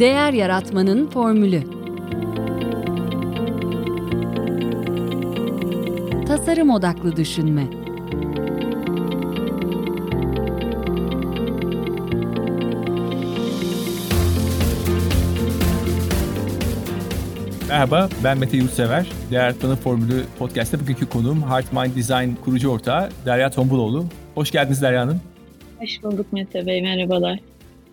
Değer Yaratmanın Formülü Tasarım Odaklı Düşünme Merhaba, ben Mete Yurtsever. Değer Yaratmanın Formülü podcast'te bugünkü konuğum Heart Mind Design kurucu ortağı Derya Tombuloğlu. Hoş geldiniz Derya Hanım. Hoş bulduk Mete Bey, merhabalar.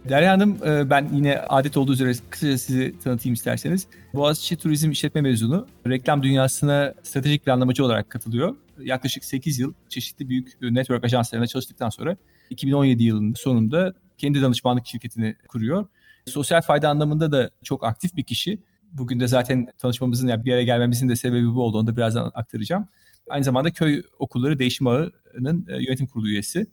Derya Hanım, e, ben yine adet olduğu üzere kısaca sizi tanıtayım isterseniz. Boğaziçi Turizm İşletme mezunu, reklam dünyasına stratejik planlamacı olarak katılıyor. Yaklaşık 8 yıl çeşitli büyük network ajanslarına çalıştıktan sonra 2017 yılının sonunda kendi danışmanlık şirketini kuruyor. Sosyal fayda anlamında da çok aktif bir kişi. Bugün de zaten tanışmamızın yani bir yere gelmemizin de sebebi bu oldu. Onu da birazdan aktaracağım. Aynı zamanda Köy Okulları Değişim Ağı'nın e, yönetim kurulu üyesi.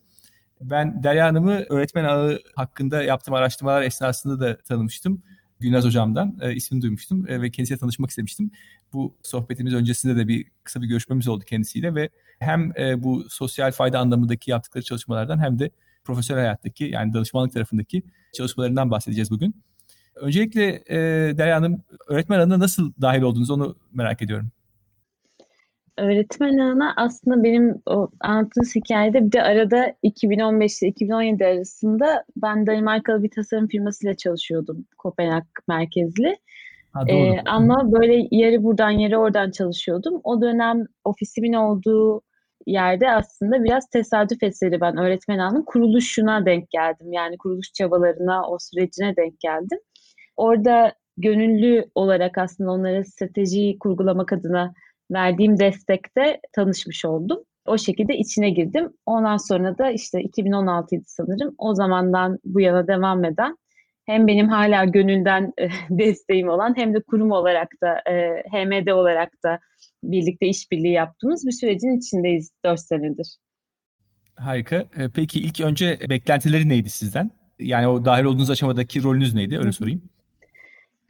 Ben Derya Hanım'ı öğretmen ağı hakkında yaptığım araştırmalar esnasında da tanımıştım. Gülnaz Hocam'dan e, ismini duymuştum e, ve kendisiyle tanışmak istemiştim. Bu sohbetimiz öncesinde de bir kısa bir görüşmemiz oldu kendisiyle ve hem e, bu sosyal fayda anlamındaki yaptıkları çalışmalardan hem de profesyonel hayattaki yani danışmanlık tarafındaki çalışmalarından bahsedeceğiz bugün. Öncelikle e, Derya Hanım öğretmen alanına nasıl dahil oldunuz onu merak ediyorum. Öğretmen ağına aslında benim o anlattığınız hikayede bir de arada 2015 ile 2017 arasında ben Danimarkalı bir tasarım firmasıyla çalışıyordum. Kopenhag merkezli. Ha, doğru. Ee, ama böyle yarı buradan yarı oradan çalışıyordum. O dönem ofisimin olduğu yerde aslında biraz tesadüf eseri ben öğretmen ağının kuruluşuna denk geldim. Yani kuruluş çabalarına, o sürecine denk geldim. Orada gönüllü olarak aslında onlara stratejiyi kurgulamak adına verdiğim destekte tanışmış oldum. O şekilde içine girdim. Ondan sonra da işte 2016'ydı sanırım. O zamandan bu yana devam eden hem benim hala gönülden e, desteğim olan hem de kurum olarak da e, HMD olarak da birlikte işbirliği yaptığımız bir sürecin içindeyiz 4 senedir. Harika. E, peki ilk önce beklentileri neydi sizden? Yani o dahil olduğunuz aşamadaki rolünüz neydi? Öyle sorayım.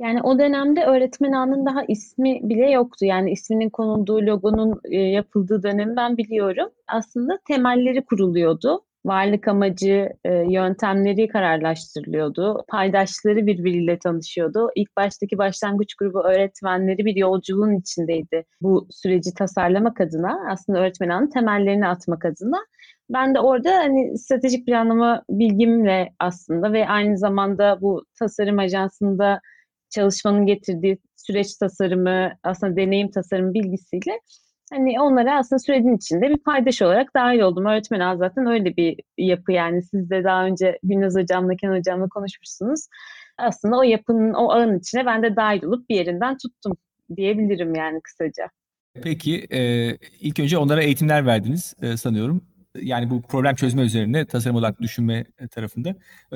Yani o dönemde öğretmen ağının daha ismi bile yoktu. Yani isminin konulduğu, logonun e, yapıldığı dönemi ben biliyorum. Aslında temelleri kuruluyordu. Varlık amacı, e, yöntemleri kararlaştırılıyordu. Paydaşları birbiriyle tanışıyordu. İlk baştaki başlangıç grubu öğretmenleri bir yolculuğun içindeydi. Bu süreci tasarlamak adına, aslında öğretmen ağının temellerini atmak adına. Ben de orada hani stratejik planlama bilgimle aslında ve aynı zamanda bu tasarım ajansında çalışmanın getirdiği süreç tasarımı, aslında deneyim tasarımı bilgisiyle hani onlara aslında sürecin içinde bir paydaş olarak dahil oldum. Öğretmen ağ zaten öyle bir yapı yani. Siz de daha önce Gülnaz Hocam'la, Kenan Hocam'la konuşmuşsunuz. Aslında o yapının, o ağın içine ben de dahil olup bir yerinden tuttum diyebilirim yani kısaca. Peki e, ilk önce onlara eğitimler verdiniz e, sanıyorum yani bu problem çözme üzerine tasarım odaklı düşünme tarafında.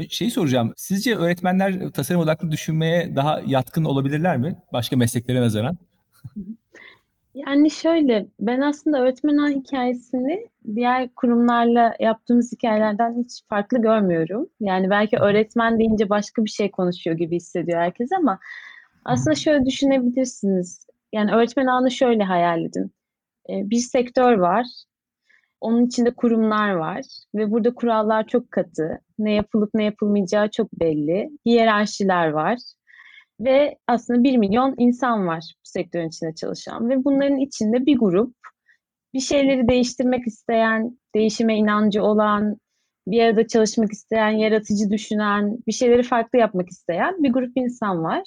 Şeyi soracağım. Sizce öğretmenler tasarım odaklı düşünmeye daha yatkın olabilirler mi? Başka mesleklere nazaran. Yani şöyle, ben aslında öğretmen hikayesini diğer kurumlarla yaptığımız hikayelerden hiç farklı görmüyorum. Yani belki öğretmen deyince başka bir şey konuşuyor gibi hissediyor herkes ama aslında şöyle düşünebilirsiniz. Yani öğretmen ağını şöyle hayal edin. Bir sektör var onun içinde kurumlar var ve burada kurallar çok katı. Ne yapılıp ne yapılmayacağı çok belli. Hiyerarşiler var. Ve aslında bir milyon insan var bu sektörün içinde çalışan. Ve bunların içinde bir grup bir şeyleri değiştirmek isteyen, değişime inancı olan, bir arada çalışmak isteyen, yaratıcı düşünen, bir şeyleri farklı yapmak isteyen bir grup insan var.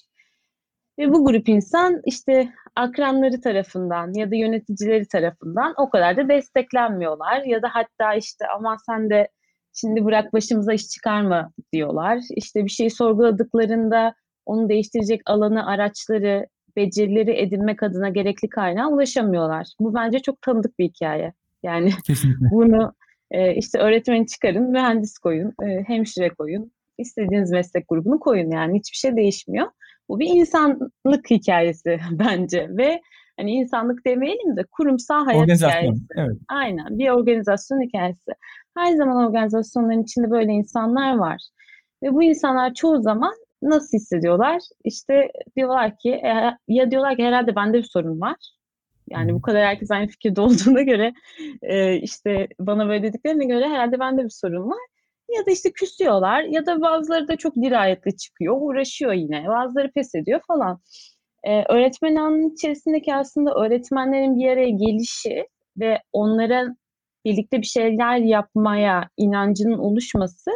Ve bu grup insan işte akranları tarafından ya da yöneticileri tarafından o kadar da desteklenmiyorlar. Ya da hatta işte ama sen de şimdi bırak başımıza iş çıkarma diyorlar. İşte bir şeyi sorguladıklarında onu değiştirecek alanı, araçları, becerileri edinmek adına gerekli kaynağa ulaşamıyorlar. Bu bence çok tanıdık bir hikaye. Yani bunu e, işte öğretmeni çıkarın, mühendis koyun, e, hemşire koyun, istediğiniz meslek grubunu koyun yani hiçbir şey değişmiyor. Bu bir insanlık hikayesi bence ve hani insanlık demeyelim de kurumsal hayat hikayesi. Evet. Aynen bir organizasyon hikayesi. Her zaman organizasyonların içinde böyle insanlar var. Ve bu insanlar çoğu zaman nasıl hissediyorlar? İşte diyorlar ki e, ya diyorlar ki herhalde bende bir sorun var. Yani bu kadar herkes aynı fikirde olduğuna göre e, işte bana böyle dediklerine göre herhalde bende bir sorun var. Ya da işte küsüyorlar ya da bazıları da çok dirayetli çıkıyor, uğraşıyor yine. Bazıları pes ediyor falan. Ee, öğretmen anının içerisindeki aslında öğretmenlerin bir araya gelişi ve onlara birlikte bir şeyler yapmaya inancının oluşması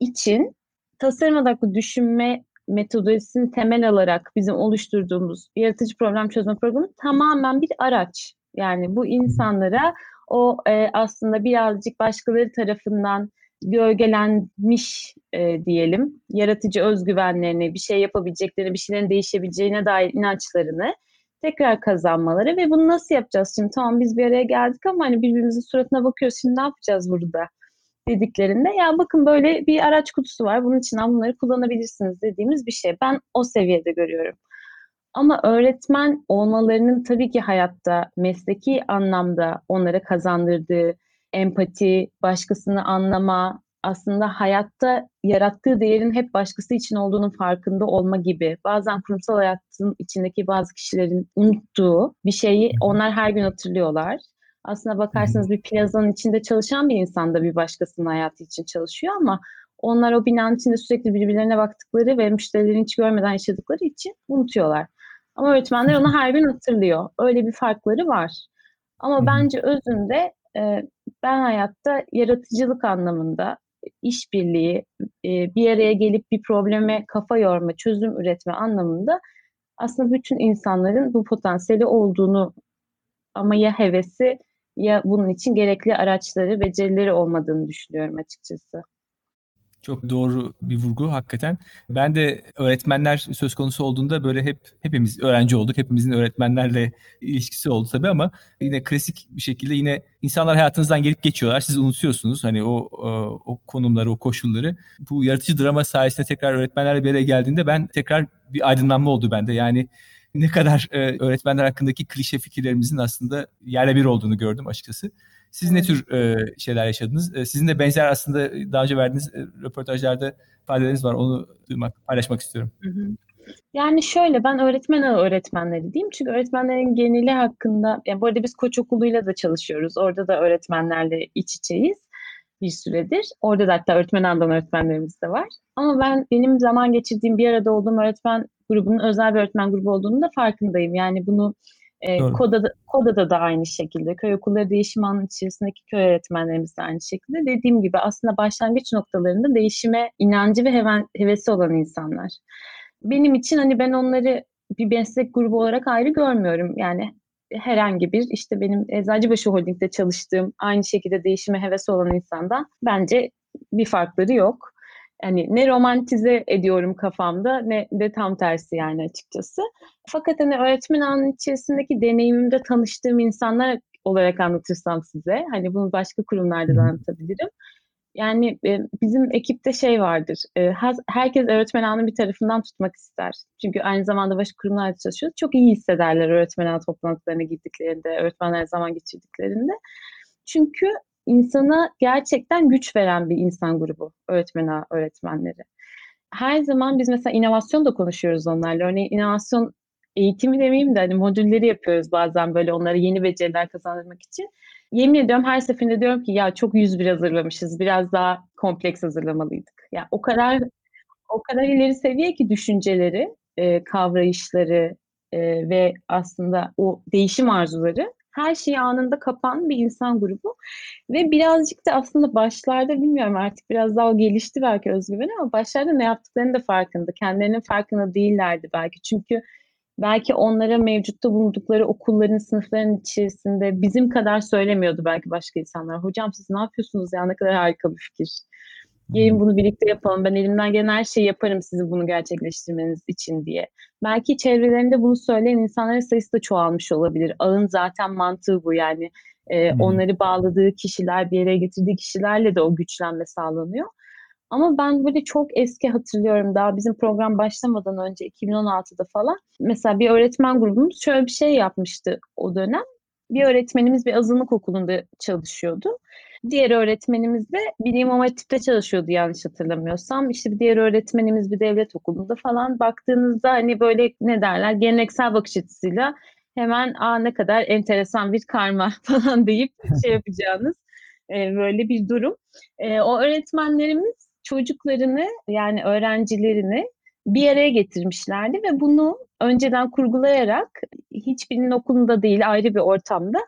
için tasarım odaklı düşünme metodolojisini temel alarak bizim oluşturduğumuz yaratıcı problem çözme programı tamamen bir araç. Yani bu insanlara o e, aslında birazcık başkaları tarafından gölgelenmiş e, diyelim yaratıcı özgüvenlerini, bir şey yapabileceklerini, bir şeylerin değişebileceğine dair inançlarını tekrar kazanmaları ve bunu nasıl yapacağız şimdi? Tamam biz bir araya geldik ama hani birbirimizin suratına bakıyoruz şimdi ne yapacağız burada? dediklerinde ya bakın böyle bir araç kutusu var bunun için bunları kullanabilirsiniz dediğimiz bir şey. Ben o seviyede görüyorum. Ama öğretmen olmalarının tabii ki hayatta mesleki anlamda onlara kazandırdığı empati, başkasını anlama, aslında hayatta yarattığı değerin hep başkası için olduğunun farkında olma gibi. Bazen kurumsal hayatın içindeki bazı kişilerin unuttuğu bir şeyi onlar her gün hatırlıyorlar. Aslına bakarsanız bir plazanın içinde çalışan bir insan da bir başkasının hayatı için çalışıyor ama onlar o binanın içinde sürekli birbirlerine baktıkları ve müşterilerini hiç görmeden yaşadıkları için unutuyorlar. Ama öğretmenler onu her gün hatırlıyor. Öyle bir farkları var. Ama bence özünde ben hayatta yaratıcılık anlamında işbirliği, bir araya gelip bir probleme kafa yorma, çözüm üretme anlamında aslında bütün insanların bu potansiyeli olduğunu ama ya hevesi ya bunun için gerekli araçları, becerileri olmadığını düşünüyorum açıkçası. Çok doğru bir vurgu hakikaten. Ben de öğretmenler söz konusu olduğunda böyle hep hepimiz öğrenci olduk. Hepimizin öğretmenlerle ilişkisi oldu tabii ama yine klasik bir şekilde yine insanlar hayatınızdan gelip geçiyorlar. Siz unutuyorsunuz hani o o, o konumları, o koşulları. Bu yaratıcı drama sayesinde tekrar öğretmenlerle bir araya geldiğinde ben tekrar bir aydınlanma oldu bende. Yani ne kadar e, öğretmenler hakkındaki klişe fikirlerimizin aslında yerle bir olduğunu gördüm açıkçası. Siz ne tür e, şeyler yaşadınız? E, sizin de benzer aslında daha önce verdiğiniz e, röportajlarda ifadeleriniz var. Onu duymak, paylaşmak istiyorum. Hı hı. Yani şöyle ben öğretmen öğretmenleri diyeyim. Çünkü öğretmenlerin geneli hakkında, yani bu arada biz koç okuluyla da çalışıyoruz. Orada da öğretmenlerle iç içeyiz bir süredir. Orada da hatta öğretmen andan öğretmenlerimiz de var. Ama ben benim zaman geçirdiğim bir arada olduğum öğretmen grubunun özel bir öğretmen grubu olduğunu da farkındayım. Yani bunu e, Koda'da, Koda'da da aynı şekilde, köy okulları değişim anı içerisindeki köy öğretmenlerimiz de aynı şekilde. Dediğim gibi aslında başlangıç noktalarında değişime inancı ve heven, hevesi olan insanlar. Benim için hani ben onları bir meslek grubu olarak ayrı görmüyorum. Yani herhangi bir işte benim Eczacıbaşı Holding'de çalıştığım aynı şekilde değişime hevesi olan insandan bence bir farkları yok. Yani ne romantize ediyorum kafamda ne de tam tersi yani açıkçası. Fakat hani öğretmen anının içerisindeki deneyimimde tanıştığım insanlar olarak anlatırsam size, hani bunu başka kurumlarda da anlatabilirim. Yani e, bizim ekipte şey vardır, e, herkes öğretmen anı bir tarafından tutmak ister. Çünkü aynı zamanda başka kurumlarda çalışıyoruz. Çok iyi hissederler öğretmen anı toplantılarına gittiklerinde, öğretmenler zaman geçirdiklerinde. Çünkü insana gerçekten güç veren bir insan grubu öğretmen öğretmenleri. Her zaman biz mesela inovasyon da konuşuyoruz onlarla. Örneğin inovasyon eğitimi demeyeyim de hani modülleri yapıyoruz bazen böyle onlara yeni beceriler kazandırmak için. Yemin ediyorum her seferinde diyorum ki ya çok yüz bir hazırlamışız. Biraz daha kompleks hazırlamalıydık. Ya yani o kadar o kadar ileri seviye ki düşünceleri, e, kavrayışları e, ve aslında o değişim arzuları her şeyi anında kapan bir insan grubu. Ve birazcık da aslında başlarda bilmiyorum artık biraz daha gelişti belki özgüven ama başlarda ne yaptıklarını da farkında. Kendilerinin farkında değillerdi belki. Çünkü belki onlara mevcutta bulundukları okulların, sınıfların içerisinde bizim kadar söylemiyordu belki başka insanlar. Hocam siz ne yapıyorsunuz ya ne kadar harika bir fikir. Gelin bunu birlikte yapalım. Ben elimden gelen her şeyi yaparım sizin bunu gerçekleştirmeniz için diye. Belki çevrelerinde bunu söyleyen insanların sayısı da çoğalmış olabilir. Ağın zaten mantığı bu yani. E, hmm. Onları bağladığı kişiler, bir yere getirdiği kişilerle de o güçlenme sağlanıyor. Ama ben böyle çok eski hatırlıyorum daha bizim program başlamadan önce 2016'da falan. Mesela bir öğretmen grubumuz şöyle bir şey yapmıştı o dönem. Bir öğretmenimiz bir azınlık okulunda çalışıyordu. Diğer öğretmenimiz de bir İmam Hatip'te çalışıyordu yanlış hatırlamıyorsam. İşte bir diğer öğretmenimiz bir devlet okulunda falan. Baktığınızda hani böyle ne derler geleneksel bakış açısıyla hemen aa ne kadar enteresan bir karma falan deyip şey yapacağınız e, böyle bir durum. E, o öğretmenlerimiz çocuklarını yani öğrencilerini bir araya getirmişlerdi ve bunu önceden kurgulayarak hiçbirinin okulunda değil ayrı bir ortamda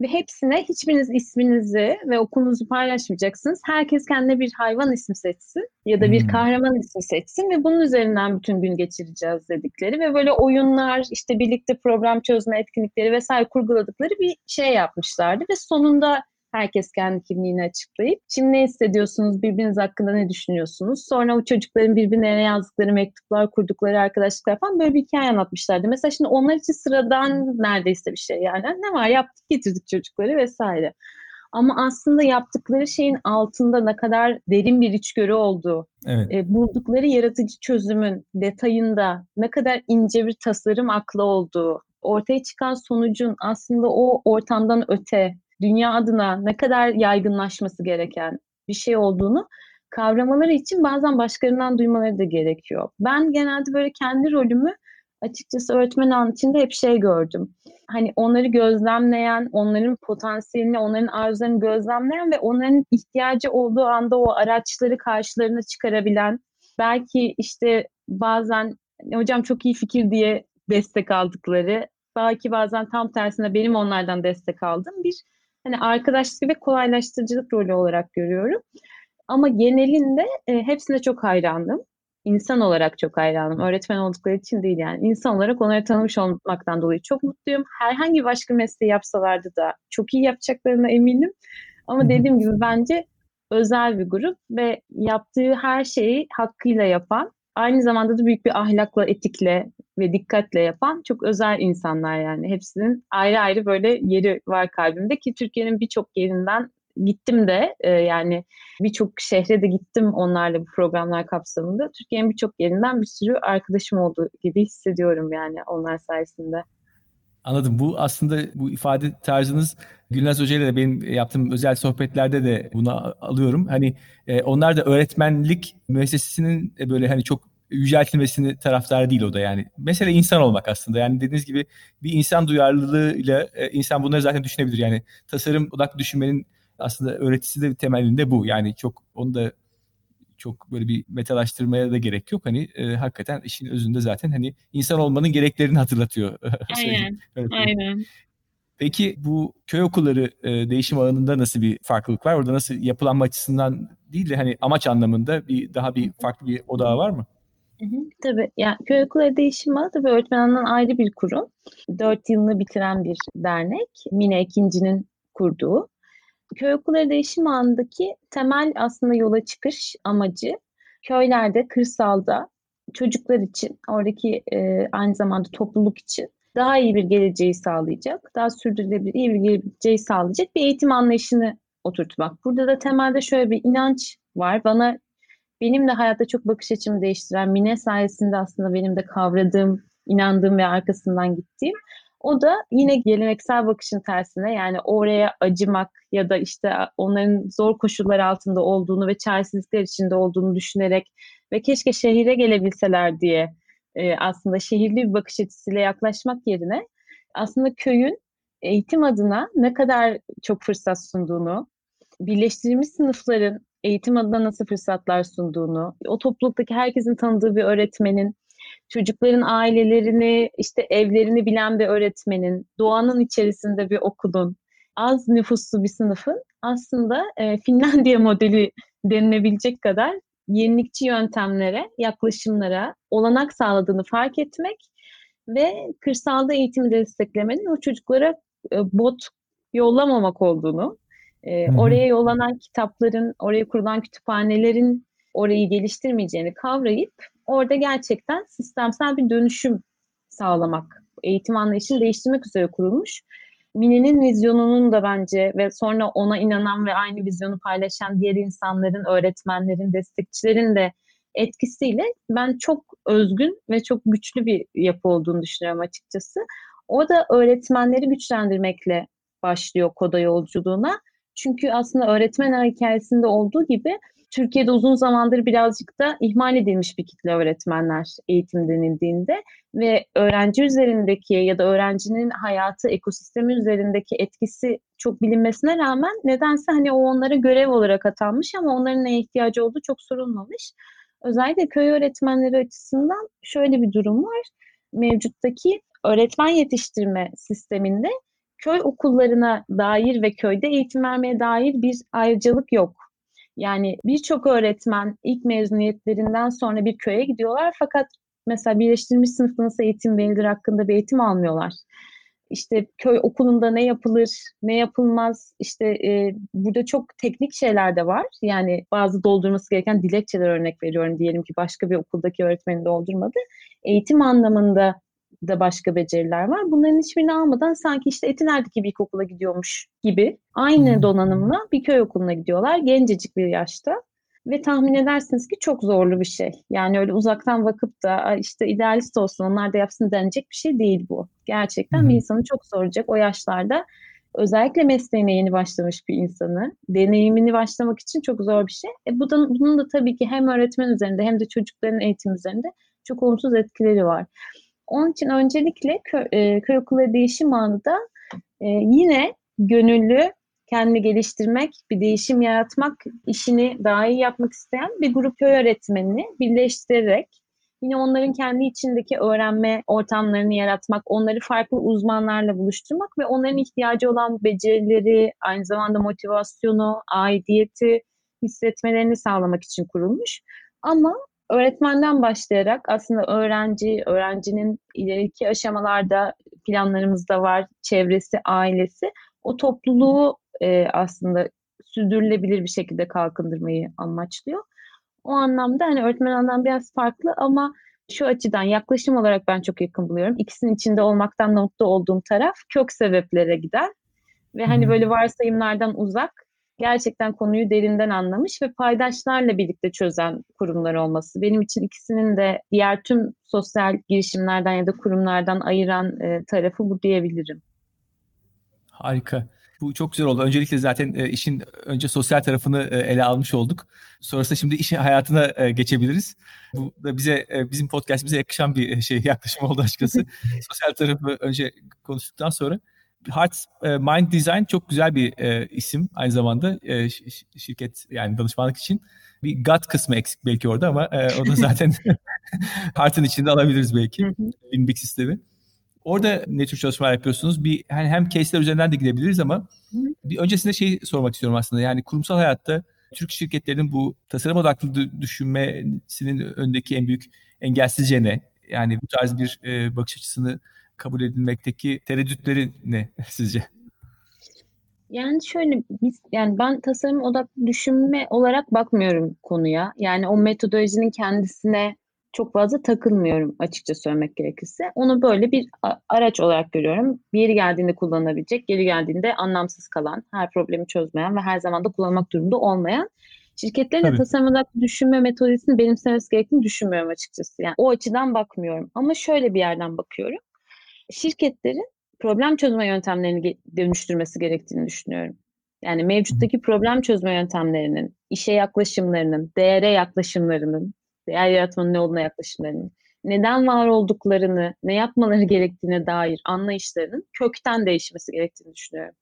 ve hepsine hiçbiriniz isminizi ve okulunuzu paylaşmayacaksınız. Herkes kendine bir hayvan ismi seçsin ya da bir hmm. kahraman ismi seçsin ve bunun üzerinden bütün gün geçireceğiz dedikleri ve böyle oyunlar işte birlikte program çözme etkinlikleri vesaire kurguladıkları bir şey yapmışlardı ve sonunda Herkes kendi kimliğini açıklayıp şimdi ne hissediyorsunuz, birbiriniz hakkında ne düşünüyorsunuz? Sonra o çocukların birbirine yazdıkları mektuplar, kurdukları arkadaşlıklar falan böyle bir hikaye anlatmışlardı. Mesela şimdi onlar için sıradan neredeyse bir şey yani. Ne var yaptık getirdik çocukları vesaire. Ama aslında yaptıkları şeyin altında ne kadar derin bir içgörü olduğu, evet. e, buldukları yaratıcı çözümün detayında ne kadar ince bir tasarım aklı olduğu, ortaya çıkan sonucun aslında o ortamdan öte dünya adına ne kadar yaygınlaşması gereken bir şey olduğunu kavramaları için bazen başkalarından duymaları da gerekiyor. Ben genelde böyle kendi rolümü açıkçası öğretmen an içinde hep şey gördüm. Hani onları gözlemleyen, onların potansiyelini, onların arzularını gözlemleyen ve onların ihtiyacı olduğu anda o araçları karşılarına çıkarabilen, belki işte bazen hocam çok iyi fikir diye destek aldıkları, belki bazen tam tersine benim onlardan destek aldığım bir hani arkadaşlık ve kolaylaştırıcılık rolü olarak görüyorum. Ama genelinde e, hepsine çok hayrandım. İnsan olarak çok hayranım. Öğretmen oldukları için değil yani. İnsan olarak onları tanımış olmaktan dolayı çok mutluyum. Herhangi başka mesleği yapsalardı da çok iyi yapacaklarına eminim. Ama dediğim gibi bence özel bir grup ve yaptığı her şeyi hakkıyla yapan, aynı zamanda da büyük bir ahlakla, etikle ve dikkatle yapan çok özel insanlar yani. Hepsinin ayrı ayrı böyle yeri var kalbimde ki Türkiye'nin birçok yerinden gittim de e, yani birçok şehre de gittim onlarla bu programlar kapsamında. Türkiye'nin birçok yerinden bir sürü arkadaşım olduğu gibi hissediyorum yani onlar sayesinde. Anladım. Bu aslında bu ifade tarzınız Gülnaz Hoca ile de benim yaptığım özel sohbetlerde de bunu alıyorum. Hani e, onlar da öğretmenlik müessesesinin e, böyle hani çok yüceltilmesini taraftarı değil o da yani. Mesele insan olmak aslında. Yani dediğiniz gibi bir insan duyarlılığıyla e, insan bunları zaten düşünebilir. Yani tasarım odaklı düşünmenin aslında öğretisi de temelinde bu. Yani çok onu da çok böyle bir metalaştırmaya da gerek yok. Hani e, hakikaten işin özünde zaten hani insan olmanın gereklerini hatırlatıyor. Aynen. Aynen. Peki bu köy okulları e, değişim alanında nasıl bir farklılık var? Orada nasıl yapılanma açısından değil de hani amaç anlamında bir daha bir farklı bir odağı var mı? Hı hı, tabii. Yani köy okulları değişim ağı tabii öğretmenliğinden ayrı bir kurum. Dört yılını bitiren bir dernek. Mine ikincinin kurduğu. Köy okulları değişim ağındaki temel aslında yola çıkış amacı köylerde, kırsalda çocuklar için, oradaki e, aynı zamanda topluluk için daha iyi bir geleceği sağlayacak, daha sürdürülebilir, iyi bir geleceği sağlayacak bir eğitim anlayışını oturtmak. Burada da temelde şöyle bir inanç var. Bana benim de hayatta çok bakış açımı değiştiren Mine sayesinde aslında benim de kavradığım, inandığım ve arkasından gittiğim. O da yine geleneksel bakışın tersine yani oraya acımak ya da işte onların zor koşullar altında olduğunu ve çaresizlikler içinde olduğunu düşünerek ve keşke şehire gelebilseler diye e, aslında şehirli bir bakış açısıyla yaklaşmak yerine aslında köyün eğitim adına ne kadar çok fırsat sunduğunu, birleştirilmiş sınıfların eğitim adına nasıl fırsatlar sunduğunu, o topluluktaki herkesin tanıdığı bir öğretmenin, çocukların ailelerini, işte evlerini bilen bir öğretmenin, doğanın içerisinde bir okulun, az nüfuslu bir sınıfın aslında e, Finlandiya modeli denilebilecek kadar yenilikçi yöntemlere, yaklaşımlara olanak sağladığını fark etmek ve kırsalda eğitimi desteklemenin o çocuklara e, bot yollamamak olduğunu e, oraya yollanan kitapların, oraya kurulan kütüphanelerin orayı geliştirmeyeceğini kavrayıp orada gerçekten sistemsel bir dönüşüm sağlamak, eğitim anlayışını değiştirmek üzere kurulmuş. Mine'nin vizyonunun da bence ve sonra ona inanan ve aynı vizyonu paylaşan diğer insanların, öğretmenlerin, destekçilerin de etkisiyle ben çok özgün ve çok güçlü bir yapı olduğunu düşünüyorum açıkçası. O da öğretmenleri güçlendirmekle başlıyor koda yolculuğuna çünkü aslında öğretmen hikayesinde olduğu gibi Türkiye'de uzun zamandır birazcık da ihmal edilmiş bir kitle öğretmenler eğitim denildiğinde ve öğrenci üzerindeki ya da öğrencinin hayatı, ekosistemi üzerindeki etkisi çok bilinmesine rağmen nedense hani o onlara görev olarak atanmış ama onların neye ihtiyacı olduğu çok sorulmamış. Özellikle köy öğretmenleri açısından şöyle bir durum var. Mevcuttaki öğretmen yetiştirme sisteminde köy okullarına dair ve köyde eğitim vermeye dair bir ayrıcalık yok. Yani birçok öğretmen ilk mezuniyetlerinden sonra bir köye gidiyorlar fakat mesela birleştirilmiş sınıfta nasıl eğitim verilir hakkında bir eğitim almıyorlar. İşte köy okulunda ne yapılır, ne yapılmaz. İşte e, burada çok teknik şeyler de var. Yani bazı doldurması gereken dilekçeler örnek veriyorum. Diyelim ki başka bir okuldaki öğretmenin doldurmadı. Eğitim anlamında da başka beceriler var. Bunların hiçbirini almadan sanki işte Etinler'deki bir ilkokula gidiyormuş gibi aynı hmm. donanımla bir köy okuluna gidiyorlar gencecik bir yaşta. Ve tahmin edersiniz ki çok zorlu bir şey. Yani öyle uzaktan bakıp da işte idealist olsun onlar da yapsın denecek bir şey değil bu. Gerçekten hmm. bir insanı çok zorlayacak o yaşlarda. Özellikle mesleğine yeni başlamış bir insanı, deneyimini başlamak için çok zor bir şey. E bu da, bunun da tabii ki hem öğretmen üzerinde hem de çocukların eğitim üzerinde çok olumsuz etkileri var. Onun için öncelikle köy, e, köy okulları değişim anında e, yine gönüllü kendini geliştirmek, bir değişim yaratmak, işini daha iyi yapmak isteyen bir grup köy öğretmenini birleştirerek yine onların kendi içindeki öğrenme ortamlarını yaratmak, onları farklı uzmanlarla buluşturmak ve onların ihtiyacı olan becerileri, aynı zamanda motivasyonu, aidiyeti hissetmelerini sağlamak için kurulmuş. Ama öğretmenden başlayarak aslında öğrenci, öğrencinin ileriki aşamalarda planlarımızda var, çevresi, ailesi o topluluğu e, aslında sürdürülebilir bir şekilde kalkındırmayı amaçlıyor. O anlamda hani öğretmen biraz farklı ama şu açıdan yaklaşım olarak ben çok yakın buluyorum. İkisinin içinde olmaktan mutlu olduğum taraf kök sebeplere gider. Ve hani böyle varsayımlardan uzak gerçekten konuyu derinden anlamış ve paydaşlarla birlikte çözen kurumlar olması. Benim için ikisinin de diğer tüm sosyal girişimlerden ya da kurumlardan ayıran e, tarafı bu diyebilirim. Harika. Bu çok güzel oldu. Öncelikle zaten e, işin önce sosyal tarafını e, ele almış olduk. Sonrasında şimdi işin hayatına e, geçebiliriz. Bu da bize e, bizim podcast bize yakışan bir e, şey yaklaşım oldu açıkçası. sosyal tarafı önce konuştuktan sonra Heart e, Mind Design çok güzel bir e, isim aynı zamanda e, şirket yani danışmanlık için. Bir gut kısmı eksik belki orada ama e, o da zaten Heart'ın içinde alabiliriz belki. Limbik sistemi. Orada ne tür çalışmalar yapıyorsunuz? Bir hani hem case'ler üzerinden de gidebiliriz ama bir öncesinde şey sormak istiyorum aslında. Yani kurumsal hayatta Türk şirketlerinin bu tasarım odaklı düşünmesinin öndeki en büyük engelsizce ne? Yani bu tarz bir e, bakış açısını kabul edilmekteki tereddütleri ne sizce? Yani şöyle biz yani ben tasarım odaklı düşünme olarak bakmıyorum konuya. Yani o metodolojinin kendisine çok fazla takılmıyorum açıkça söylemek gerekirse. Onu böyle bir araç olarak görüyorum. Bir yeri geldiğinde kullanılabilecek, geri geldiğinde anlamsız kalan, her problemi çözmeyen ve her zaman da kullanmak durumunda olmayan şirketlerin de tasarım odaklı düşünme metodolojisini benimsemesi gerektiğini düşünmüyorum açıkçası. Yani o açıdan bakmıyorum. Ama şöyle bir yerden bakıyorum şirketlerin problem çözme yöntemlerini dönüştürmesi gerektiğini düşünüyorum. Yani mevcuttaki problem çözme yöntemlerinin, işe yaklaşımlarının, değere yaklaşımlarının, değer yaratmanın ne olduğuna yaklaşımlarının, neden var olduklarını, ne yapmaları gerektiğine dair anlayışlarının kökten değişmesi gerektiğini düşünüyorum.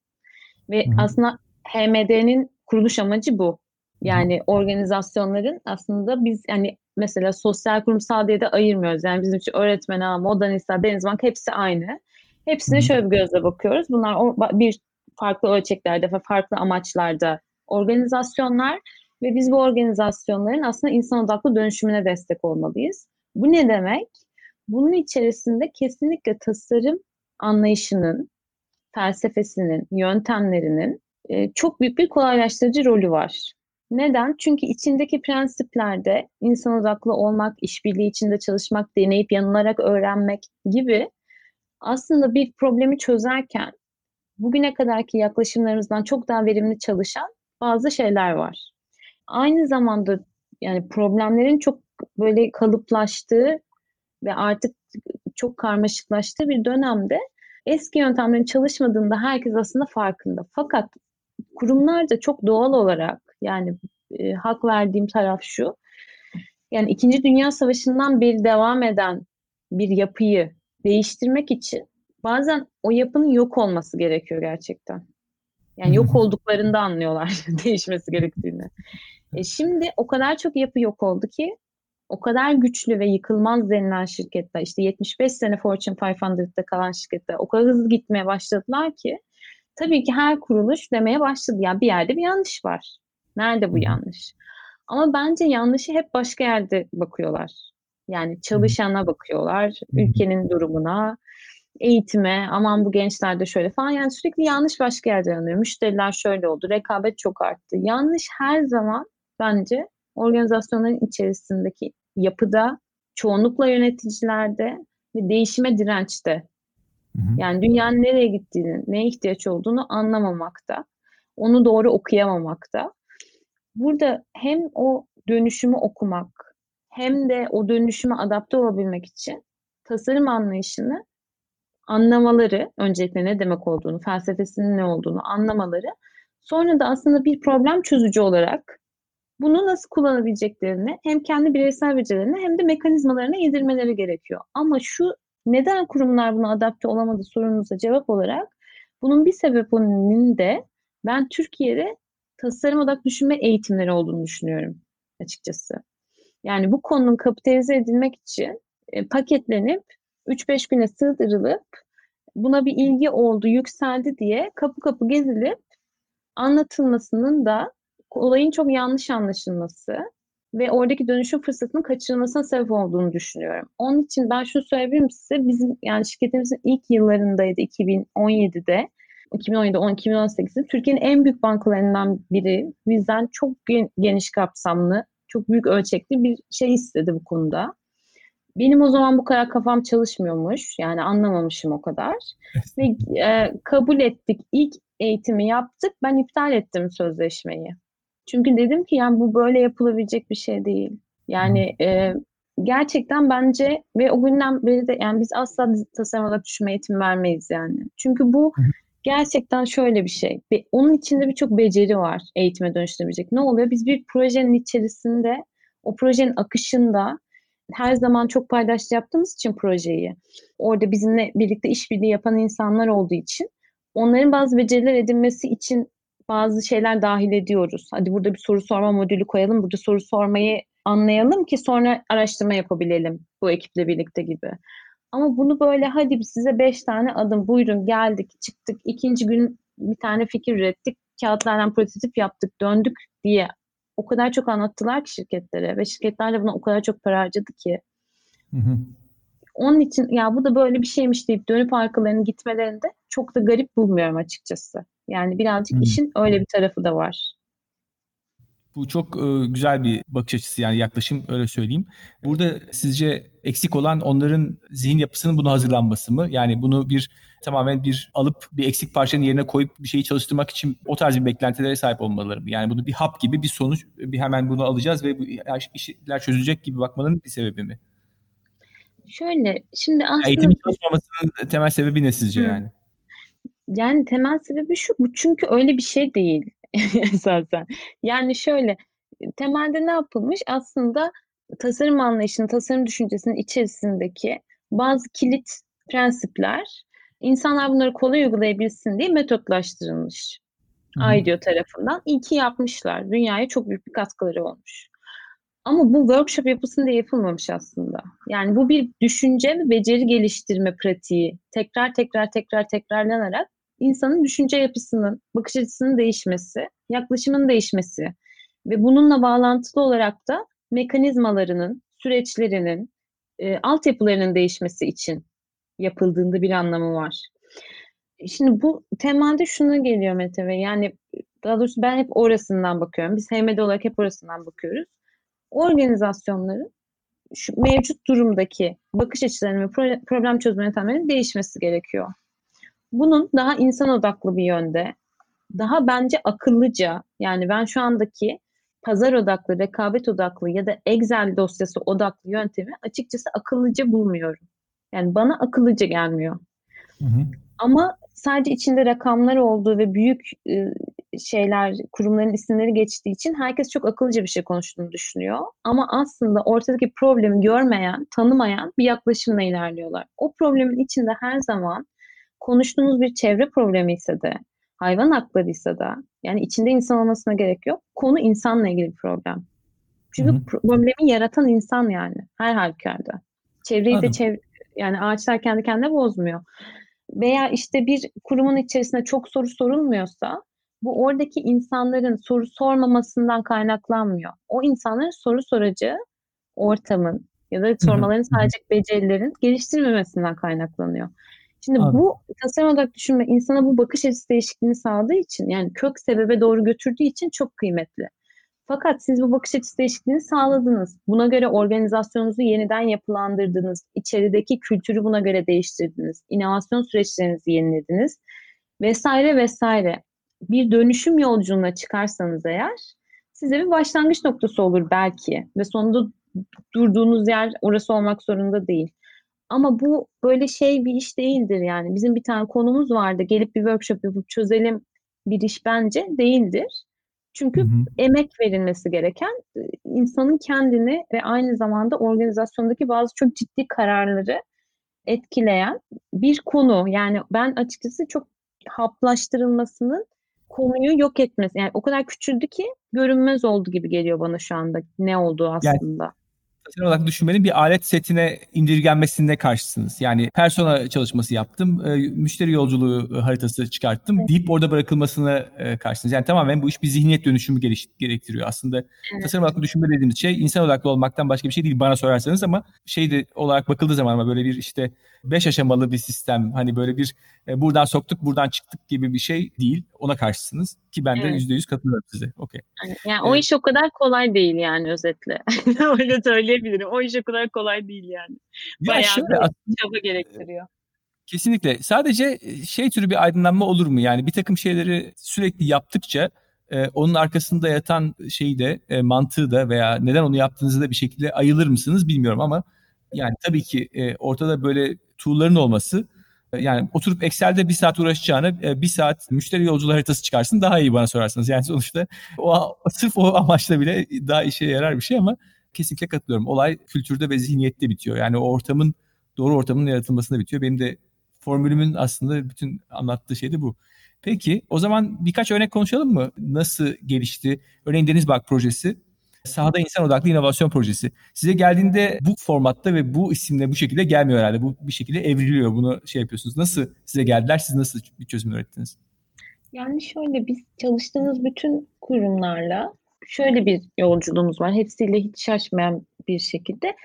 Ve Hı. aslında HMD'nin kuruluş amacı bu. Yani organizasyonların aslında biz yani mesela sosyal kurumsal diye de ayırmıyoruz. Yani bizim için öğretmen ağ, Modernista, Denizbank hepsi aynı. Hepsine şöyle bir gözle bakıyoruz. Bunlar bir farklı ölçeklerde ve farklı amaçlarda organizasyonlar ve biz bu organizasyonların aslında insan odaklı dönüşümüne destek olmalıyız. Bu ne demek? Bunun içerisinde kesinlikle tasarım anlayışının, felsefesinin, yöntemlerinin çok büyük bir kolaylaştırıcı rolü var. Neden? Çünkü içindeki prensiplerde insan odaklı olmak, işbirliği içinde çalışmak, deneyip yanılarak öğrenmek gibi aslında bir problemi çözerken bugüne kadarki yaklaşımlarımızdan çok daha verimli çalışan bazı şeyler var. Aynı zamanda yani problemlerin çok böyle kalıplaştığı ve artık çok karmaşıklaştığı bir dönemde eski yöntemlerin çalışmadığında herkes aslında farkında. Fakat kurumlar da çok doğal olarak yani e, hak verdiğim taraf şu. Yani İkinci Dünya Savaşı'ndan beri devam eden bir yapıyı değiştirmek için bazen o yapının yok olması gerekiyor gerçekten. Yani yok olduklarında anlıyorlar değişmesi gerektiğini. E şimdi o kadar çok yapı yok oldu ki o kadar güçlü ve yıkılmaz denilen şirketler işte 75 sene Fortune 500'da kalan şirketler o kadar hızlı gitmeye başladılar ki tabii ki her kuruluş demeye başladı. Ya bir yerde bir yanlış var. Nerede bu yanlış? Ama bence yanlışı hep başka yerde bakıyorlar. Yani çalışana bakıyorlar, ülkenin durumuna, eğitime, aman bu gençler de şöyle falan. Yani sürekli yanlış başka yerde yanıyor. Müşteriler şöyle oldu, rekabet çok arttı. Yanlış her zaman bence organizasyonların içerisindeki yapıda, çoğunlukla yöneticilerde ve değişime dirençte. Yani dünyanın nereye gittiğini, neye ihtiyaç olduğunu anlamamakta, onu doğru okuyamamakta. Burada hem o dönüşümü okumak hem de o dönüşüme adapte olabilmek için tasarım anlayışını anlamaları, öncelikle ne demek olduğunu, felsefesinin ne olduğunu anlamaları, sonra da aslında bir problem çözücü olarak bunu nasıl kullanabileceklerini hem kendi bireysel becerilerine hem de mekanizmalarına yedirmeleri gerekiyor. Ama şu neden kurumlar buna adapte olamadı sorunuza cevap olarak bunun bir sebebinin de ben Türkiye'de tasarım odaklı düşünme eğitimleri olduğunu düşünüyorum açıkçası. Yani bu konunun kapitalize edilmek için e, paketlenip 3-5 güne sığdırılıp buna bir ilgi oldu, yükseldi diye kapı kapı gezilip anlatılmasının da olayın çok yanlış anlaşılması ve oradaki dönüşüm fırsatının kaçırılmasına sebep olduğunu düşünüyorum. Onun için ben şunu söyleyebilirim size. Bizim yani şirketimizin ilk yıllarındaydı 2017'de. 2017 2018'de Türkiye'nin en büyük bankalarından biri bizden çok geniş kapsamlı, çok büyük ölçekli bir şey istedi bu konuda. Benim o zaman bu kadar kafam çalışmıyormuş. Yani anlamamışım o kadar. Ve e, kabul ettik. İlk eğitimi yaptık. Ben iptal ettim sözleşmeyi. Çünkü dedim ki yani bu böyle yapılabilecek bir şey değil. Yani e, gerçekten bence ve o günden beri de yani biz asla tasarım olarak düşünme eğitimi vermeyiz yani. Çünkü bu gerçekten şöyle bir şey. Onun içinde birçok beceri var eğitime dönüştürebilecek. Ne oluyor? Biz bir projenin içerisinde o projenin akışında her zaman çok paydaşlı yaptığımız için projeyi orada bizimle birlikte işbirliği yapan insanlar olduğu için onların bazı beceriler edinmesi için bazı şeyler dahil ediyoruz. Hadi burada bir soru sorma modülü koyalım. Burada soru sormayı anlayalım ki sonra araştırma yapabilelim bu ekiple birlikte gibi. Ama bunu böyle hadi size beş tane adım buyurun geldik çıktık ikinci gün bir tane fikir ürettik kağıtlardan prototip yaptık döndük diye o kadar çok anlattılar ki şirketlere ve şirketler de buna o kadar çok para harcadı ki. Hı hı. Onun için ya bu da böyle bir şeymiş deyip dönüp arkalarını gitmelerinde çok da garip bulmuyorum açıkçası. Yani birazcık hı. işin öyle bir tarafı da var. Bu çok e, güzel bir bakış açısı yani yaklaşım öyle söyleyeyim. Burada sizce eksik olan onların zihin yapısının buna hazırlanması mı? Yani bunu bir tamamen bir alıp bir eksik parçanın yerine koyup bir şeyi çalıştırmak için o tarz bir beklentilere sahip olmaları mı? Yani bunu bir hap gibi bir sonuç, bir hemen bunu alacağız ve bu işler çözülecek gibi bakmanın bir sebebi mi? Şöyle, şimdi aslında... Eğitimin çalışmamasının temel sebebi ne sizce Hı. yani? Yani temel sebebi şu, bu çünkü öyle bir şey değil esasen. Yani şöyle, temelde ne yapılmış? Aslında tasarım anlayışının, tasarım düşüncesinin içerisindeki bazı kilit prensipler insanlar bunları kolay uygulayabilsin diye metotlaştırılmış. IDEO tarafından. İyi ki yapmışlar. Dünyaya çok büyük bir katkıları olmuş. Ama bu workshop yapısında yapılmamış aslında. Yani bu bir düşünce ve beceri geliştirme pratiği. Tekrar tekrar tekrar tekrarlanarak insanın düşünce yapısının, bakış açısının değişmesi, yaklaşımın değişmesi ve bununla bağlantılı olarak da mekanizmalarının, süreçlerinin, e, altyapılarının değişmesi için yapıldığında bir anlamı var. Şimdi bu temelde şuna geliyor Mete ve yani daha doğrusu ben hep orasından bakıyorum. Biz HMD olarak hep orasından bakıyoruz. Organizasyonların şu mevcut durumdaki bakış açılarının ve problem çözme yöntemlerinin değişmesi gerekiyor. Bunun daha insan odaklı bir yönde, daha bence akıllıca yani ben şu andaki pazar odaklı, rekabet odaklı ya da Excel dosyası odaklı yöntemi açıkçası akıllıca bulmuyorum. Yani bana akıllıca gelmiyor. Hı hı. Ama sadece içinde rakamlar olduğu ve büyük e, şeyler, kurumların isimleri geçtiği için herkes çok akıllıca bir şey konuştuğunu düşünüyor. Ama aslında ortadaki problemi görmeyen, tanımayan bir yaklaşımla ilerliyorlar. O problemin içinde her zaman konuştuğunuz bir çevre problemi ise de, hayvan hakları ise de, yani içinde insan olmasına gerek yok. Konu insanla ilgili bir problem. Çünkü hı hı. problemi yaratan insan yani her halükarda. Çevreyi Anladım. de çevre, yani ağaçlar kendi kendine bozmuyor. Veya işte bir kurumun içerisinde çok soru sorulmuyorsa bu oradaki insanların soru sormamasından kaynaklanmıyor. O insanların soru soracağı ortamın ya da sormaların sadece becerilerin geliştirmemesinden kaynaklanıyor. Şimdi Abi. bu tasarım olarak düşünme insana bu bakış açısı değişikliğini sağladığı için yani kök sebebe doğru götürdüğü için çok kıymetli. Fakat siz bu bakış açısı değişikliğini sağladınız. Buna göre organizasyonunuzu yeniden yapılandırdınız. İçerideki kültürü buna göre değiştirdiniz. İnovasyon süreçlerinizi yenilediniz. Vesaire vesaire. Bir dönüşüm yolculuğuna çıkarsanız eğer size bir başlangıç noktası olur belki. Ve sonunda durduğunuz yer orası olmak zorunda değil. Ama bu böyle şey bir iş değildir yani. Bizim bir tane konumuz vardı. Gelip bir workshop yapıp çözelim bir iş bence değildir. Çünkü hı hı. emek verilmesi gereken e, insanın kendini ve aynı zamanda organizasyondaki bazı çok ciddi kararları etkileyen bir konu. Yani ben açıkçası çok haplaştırılmasının konuyu yok etmesi. Yani o kadar küçüldü ki görünmez oldu gibi geliyor bana şu anda ne olduğu aslında. Yani profesyonel olarak düşünmenin bir alet setine indirgenmesine karşısınız. Yani persona çalışması yaptım, e, müşteri yolculuğu haritası çıkarttım evet. deyip orada bırakılmasına e, karşısınız. Yani tamamen bu iş bir zihniyet dönüşümü gerektiriyor. Aslında evet. tasarım odaklı düşünme dediğimiz şey insan odaklı olmaktan başka bir şey değil bana sorarsanız ama şey de olarak bakıldığı zaman ama böyle bir işte beş aşamalı bir sistem hani böyle bir e, buradan soktuk buradan çıktık gibi bir şey değil. Ona karşısınız ki ben de yüzde yüz katılıyorum size. Okey. Yani, yani evet. o iş o kadar kolay değil yani özetle. Öyle söyleyebilirim. O iş o kadar kolay değil yani. Bayağı ya şöyle, çaba gerektiriyor. Kesinlikle. Sadece e, şey türü bir aydınlanma olur mu? Yani bir takım şeyleri sürekli yaptıkça e, onun arkasında yatan şeyi de e, mantığı da veya neden onu yaptığınızı da bir şekilde ayılır mısınız bilmiyorum ama yani tabii ki e, ortada böyle tool'ların olması yani oturup Excel'de bir saat uğraşacağına e, bir saat müşteri yolculuğu haritası çıkarsın daha iyi bana sorarsanız. Yani sonuçta o sırf o amaçla bile daha işe yarar bir şey ama kesinlikle katılıyorum. Olay kültürde ve zihniyette bitiyor. Yani o ortamın doğru ortamın yaratılmasında bitiyor. Benim de formülümün aslında bütün anlattığı şey de bu. Peki o zaman birkaç örnek konuşalım mı? Nasıl gelişti? Örneğin Denizbak projesi Sahada insan odaklı inovasyon projesi. Size geldiğinde bu formatta ve bu isimle bu şekilde gelmiyor herhalde. Bu bir şekilde evriliyor. Bunu şey yapıyorsunuz. Nasıl size geldiler? Siz nasıl bir çözüm ürettiniz? Yani şöyle biz çalıştığımız bütün kurumlarla şöyle bir yolculuğumuz var. Hepsiyle hiç şaşmayan bir şekilde.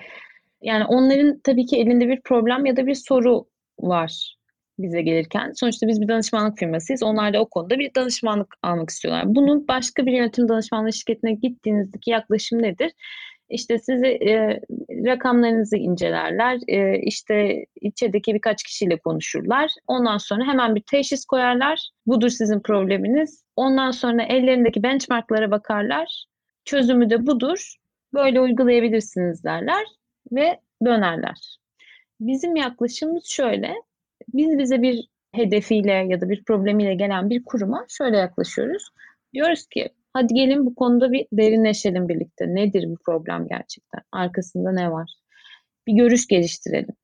Yani onların tabii ki elinde bir problem ya da bir soru var bize gelirken. Sonuçta biz bir danışmanlık firmasıyız. Onlar da o konuda bir danışmanlık almak istiyorlar. Bunun başka bir yönetim danışmanlığı şirketine gittiğinizdeki yaklaşım nedir? İşte sizi e, rakamlarınızı incelerler, e, işte içerideki birkaç kişiyle konuşurlar. Ondan sonra hemen bir teşhis koyarlar. Budur sizin probleminiz. Ondan sonra ellerindeki benchmarklara bakarlar. Çözümü de budur. Böyle uygulayabilirsiniz derler ve dönerler. Bizim yaklaşımımız şöyle. Biz bize bir hedefiyle ya da bir problemiyle gelen bir kuruma şöyle yaklaşıyoruz. Diyoruz ki hadi gelin bu konuda bir derinleşelim birlikte. Nedir bu problem gerçekten? Arkasında ne var? Bir görüş geliştirelim.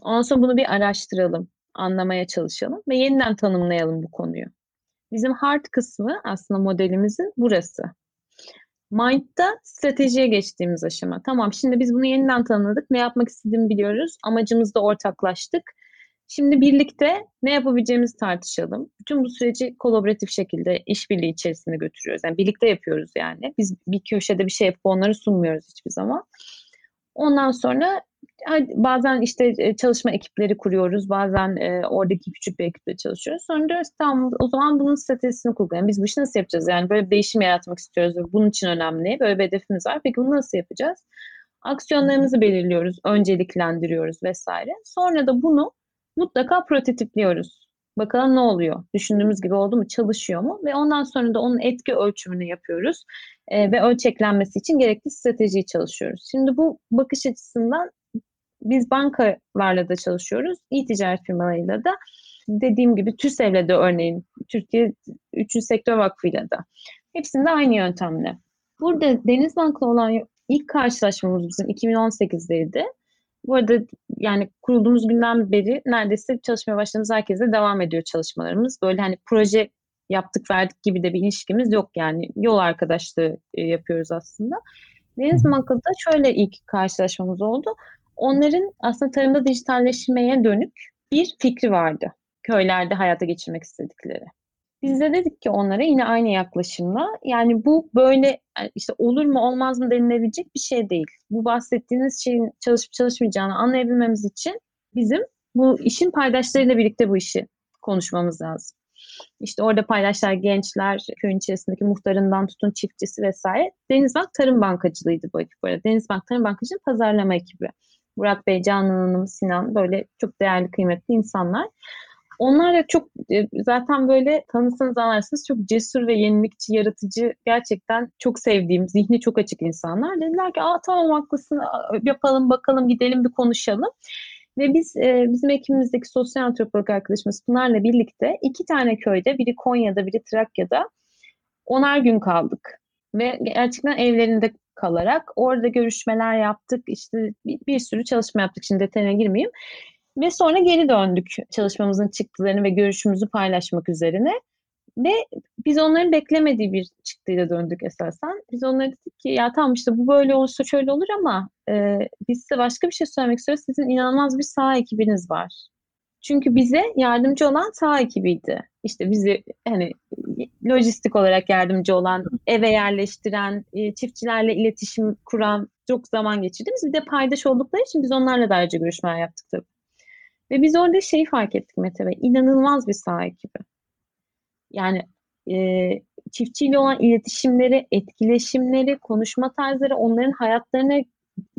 Ondan sonra bunu bir araştıralım, anlamaya çalışalım ve yeniden tanımlayalım bu konuyu. Bizim hard kısmı aslında modelimizin burası. Mind'da stratejiye geçtiğimiz aşama. Tamam şimdi biz bunu yeniden tanımladık. Ne yapmak istediğimi biliyoruz. Amacımızda ortaklaştık. Şimdi birlikte ne yapabileceğimizi tartışalım. Bütün bu süreci kolaboratif şekilde işbirliği içerisinde götürüyoruz. Yani birlikte yapıyoruz yani. Biz bir köşede bir şey yapıp onları sunmuyoruz hiçbir zaman. Ondan sonra bazen işte e, çalışma ekipleri kuruyoruz. Bazen e, oradaki küçük bir ekiple çalışıyoruz. Sonra diyoruz tamam o zaman bunun stratejisini kurgulayalım. Biz bu işi nasıl yapacağız? Yani böyle bir değişim yaratmak istiyoruz. Bunun için önemli. Böyle bir hedefimiz var. Peki bunu nasıl yapacağız? Aksiyonlarımızı belirliyoruz. Önceliklendiriyoruz vesaire. Sonra da bunu mutlaka prototipliyoruz. Bakalım ne oluyor? Düşündüğümüz gibi oldu mu? Çalışıyor mu? Ve ondan sonra da onun etki ölçümünü yapıyoruz. E, ve ölçeklenmesi için gerekli stratejiyi çalışıyoruz. Şimdi bu bakış açısından biz bankalarla da çalışıyoruz. İyi ticaret firmalarıyla da. dediğim gibi TÜSEV'le de örneğin Türkiye 3. Sektör Vakfı'yla da. Hepsinde aynı yöntemle. Burada Denizbank'la olan ilk karşılaşmamız bizim 2018'deydi. Bu arada yani kurulduğumuz günden beri neredeyse çalışmaya başladığımız herkese devam ediyor çalışmalarımız. Böyle hani proje yaptık verdik gibi de bir ilişkimiz yok yani. Yol arkadaşlığı e, yapıyoruz aslında. Deniz Banka'da şöyle ilk karşılaşmamız oldu. Onların aslında tarımda dijitalleşmeye dönük bir fikri vardı. Köylerde hayata geçirmek istedikleri. Biz de dedik ki onlara yine aynı yaklaşımla yani bu böyle işte olur mu olmaz mı denilebilecek bir şey değil. Bu bahsettiğiniz şeyin çalışıp çalışmayacağını anlayabilmemiz için bizim bu işin paydaşlarıyla birlikte bu işi konuşmamız lazım. İşte orada paydaşlar gençler, köyün içerisindeki muhtarından tutun çiftçisi vesaire. Denizbank Tarım Bankacılığıydı bu ekip böyle. Denizbank Tarım Bankacılığı pazarlama ekibi. Burak Bey, Canan Hanım, Sinan böyle çok değerli, kıymetli insanlar. Onlar da çok e, zaten böyle tanısanız anlarsınız çok cesur ve yenilikçi, yaratıcı gerçekten çok sevdiğim, zihni çok açık insanlar. Dediler ki Aa, tamam haklısın yapalım bakalım gidelim bir konuşalım. Ve biz e, bizim ekibimizdeki sosyal antropolog arkadaşımız Pınar'la birlikte iki tane köyde biri Konya'da biri Trakya'da onar gün kaldık. Ve gerçekten evlerinde kalarak orada görüşmeler yaptık. İşte bir, bir sürü çalışma yaptık. Şimdi detayına girmeyeyim. Ve sonra geri döndük çalışmamızın çıktılarını ve görüşümüzü paylaşmak üzerine. Ve biz onların beklemediği bir çıktıyla döndük esasen. Biz onlara dedik ki ya tamam işte bu böyle olursa şöyle olur ama e, biz size başka bir şey söylemek istiyoruz. Sizin inanılmaz bir sağ ekibiniz var. Çünkü bize yardımcı olan sağ ekibiydi. İşte bizi hani lojistik olarak yardımcı olan, eve yerleştiren, e, çiftçilerle iletişim kuran çok zaman geçirdiğimiz bir de paydaş oldukları için biz onlarla da ayrıca görüşmeler yaptık tabii. Ve biz orada şeyi fark ettik Mete Bey, inanılmaz bir sağ ekibi. Yani e, çiftçiyle olan iletişimleri, etkileşimleri, konuşma tarzları, onların hayatlarına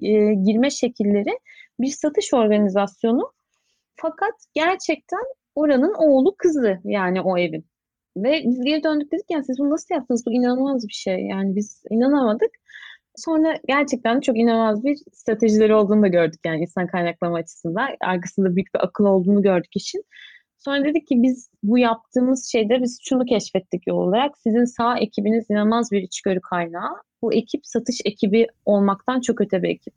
e, girme şekilleri bir satış organizasyonu. Fakat gerçekten oranın oğlu kızı yani o evin. Ve biz geri döndük dedik yani siz bunu nasıl yaptınız? Bu inanılmaz bir şey. Yani biz inanamadık. Sonra gerçekten çok inanılmaz bir stratejileri olduğunu da gördük yani insan kaynaklama açısından. Arkasında büyük bir akıl olduğunu gördük işin. Sonra dedik ki biz bu yaptığımız şeyde biz şunu keşfettik yol olarak. Sizin sağ ekibiniz inanılmaz bir içgörü kaynağı. Bu ekip satış ekibi olmaktan çok öte bir ekip.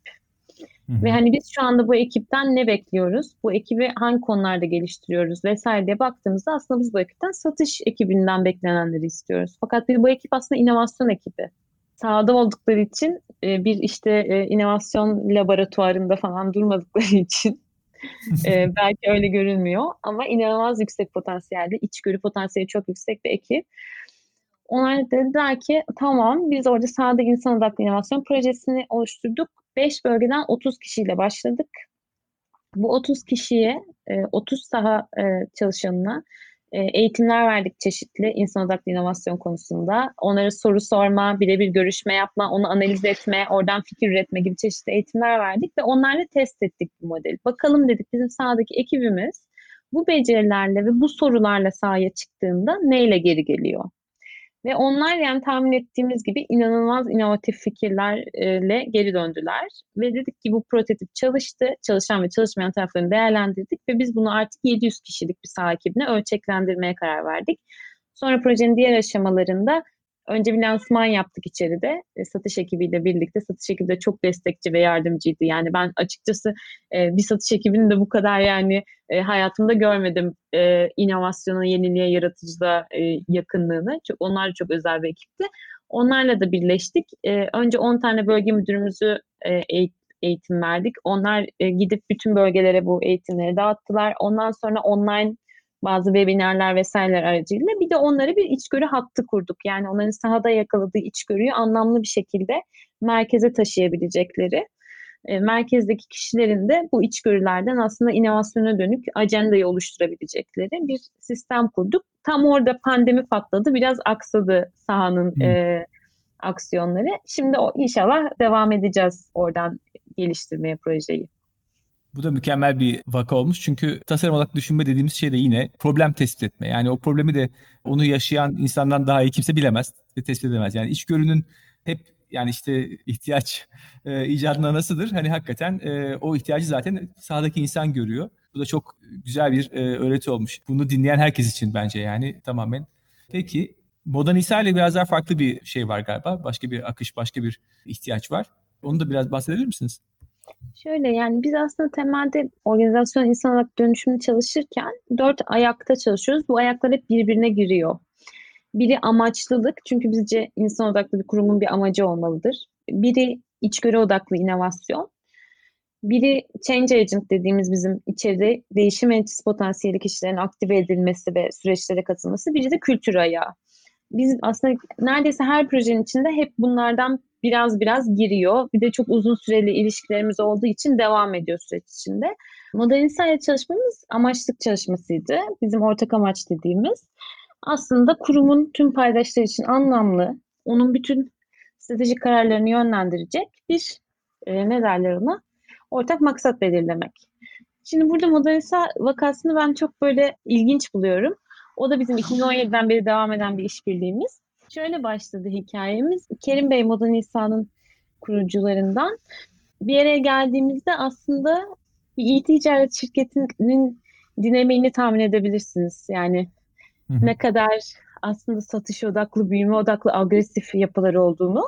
Hı-hı. Ve hani biz şu anda bu ekipten ne bekliyoruz? Bu ekibi hangi konularda geliştiriyoruz vesaire diye baktığımızda aslında biz bu ekipten satış ekibinden beklenenleri istiyoruz. Fakat biz bu ekip aslında inovasyon ekibi sahada oldukları için e, bir işte e, inovasyon laboratuvarında falan durmadıkları için e, belki öyle görünmüyor ama inanılmaz yüksek potansiyelde, içgörü potansiyeli çok yüksek bir ekip. Onlar dediler ki tamam biz orada sahada insan odaklı inovasyon projesini oluşturduk. 5 bölgeden 30 kişiyle başladık. Bu 30 kişiye, 30 saha çalışanına e, eğitimler verdik çeşitli insan odaklı inovasyon konusunda. Onlara soru sorma, birebir görüşme yapma, onu analiz etme, oradan fikir üretme gibi çeşitli eğitimler verdik ve onlarla test ettik bu modeli. Bakalım dedik bizim sahadaki ekibimiz bu becerilerle ve bu sorularla sahaya çıktığında neyle geri geliyor? Ve onlar yani tahmin ettiğimiz gibi inanılmaz inovatif fikirlerle geri döndüler. Ve dedik ki bu prototip çalıştı. Çalışan ve çalışmayan taraflarını değerlendirdik ve biz bunu artık 700 kişilik bir saha ekibine ölçeklendirmeye karar verdik. Sonra projenin diğer aşamalarında Önce bir lansman yaptık içeride. E, satış ekibiyle birlikte. Satış ekibi de çok destekçi ve yardımcıydı. Yani ben açıkçası e, bir satış ekibini de bu kadar yani e, hayatımda görmedim. E, inovasyona, yeniliğe, yaratıcılığa e, yakınlığını. Çok, onlar çok özel bir ekipti. Onlarla da birleştik. E, önce 10 tane bölge müdürümüzü e, eğitim verdik. Onlar e, gidip bütün bölgelere bu eğitimleri dağıttılar. Ondan sonra online bazı webinarlar vesaireler aracılığıyla bir de onları bir içgörü hattı kurduk. Yani onların sahada yakaladığı içgörüyü anlamlı bir şekilde merkeze taşıyabilecekleri, e, merkezdeki kişilerin de bu içgörülerden aslında inovasyona dönük ajandayı oluşturabilecekleri bir sistem kurduk. Tam orada pandemi patladı, biraz aksadı sahanın e, aksiyonları. Şimdi o, inşallah devam edeceğiz oradan geliştirmeye projeyi. Bu da mükemmel bir vaka olmuş. Çünkü tasarım odaklı düşünme dediğimiz şey de yine problem tespit etme. Yani o problemi de onu yaşayan insandan daha iyi kimse bilemez ve tespit edemez. Yani içgörünün hep yani işte ihtiyaç e, icadına nasıldır? Hani hakikaten e, o ihtiyacı zaten sahadaki insan görüyor. Bu da çok güzel bir e, öğreti olmuş. Bunu dinleyen herkes için bence yani tamamen. Peki Moda Nisa ile biraz daha farklı bir şey var galiba. Başka bir akış, başka bir ihtiyaç var. Onu da biraz bahsedebilir misiniz? Şöyle yani biz aslında temelde organizasyon insan olarak dönüşümü çalışırken dört ayakta çalışıyoruz. Bu ayaklar hep birbirine giriyor. Biri amaçlılık çünkü bizce insan odaklı bir kurumun bir amacı olmalıdır. Biri içgörü odaklı inovasyon. Biri change agent dediğimiz bizim içeride değişim endüstrisi potansiyeli kişilerin aktive edilmesi ve süreçlere katılması. Biri de kültür ayağı. Biz aslında neredeyse her projenin içinde hep bunlardan biraz biraz giriyor. Bir de çok uzun süreli ilişkilerimiz olduğu için devam ediyor süreç içinde. Modern İnsan çalışmamız amaçlık çalışmasıydı. Bizim ortak amaç dediğimiz. Aslında kurumun tüm paydaşlar için anlamlı, onun bütün stratejik kararlarını yönlendirecek bir e, ne derler ona? Ortak maksat belirlemek. Şimdi burada modernisa vakasını ben çok böyle ilginç buluyorum. O da bizim 2017'den beri devam eden bir işbirliğimiz. Şöyle başladı hikayemiz. Kerim Bey Moda Nisa'nın kurucularından. Bir yere geldiğimizde aslında bir e-ticaret şirketinin dinamiğini tahmin edebilirsiniz. Yani Hı-hı. ne kadar aslında satış odaklı, büyüme odaklı, agresif yapıları olduğunu.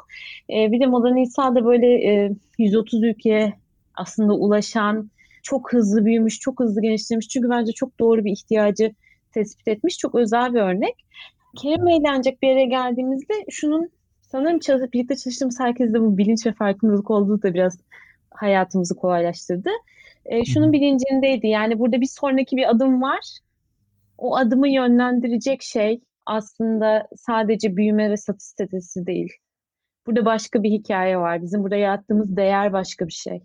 Ee, bir de Moda Nisa'da böyle e, 130 ülkeye aslında ulaşan, çok hızlı büyümüş, çok hızlı genişlemiş. Çünkü bence çok doğru bir ihtiyacı tespit etmiş. Çok özel bir örnek. Kerim Bey'le ancak bir yere geldiğimizde şunun sanırım çalışıp birlikte çalıştığımız herkeste bu bilinç ve farkındalık olduğu da biraz hayatımızı kolaylaştırdı. E, şunun bilincindeydi yani burada bir sonraki bir adım var. O adımı yönlendirecek şey aslında sadece büyüme ve satış stratejisi değil. Burada başka bir hikaye var. Bizim burada yarattığımız değer başka bir şey.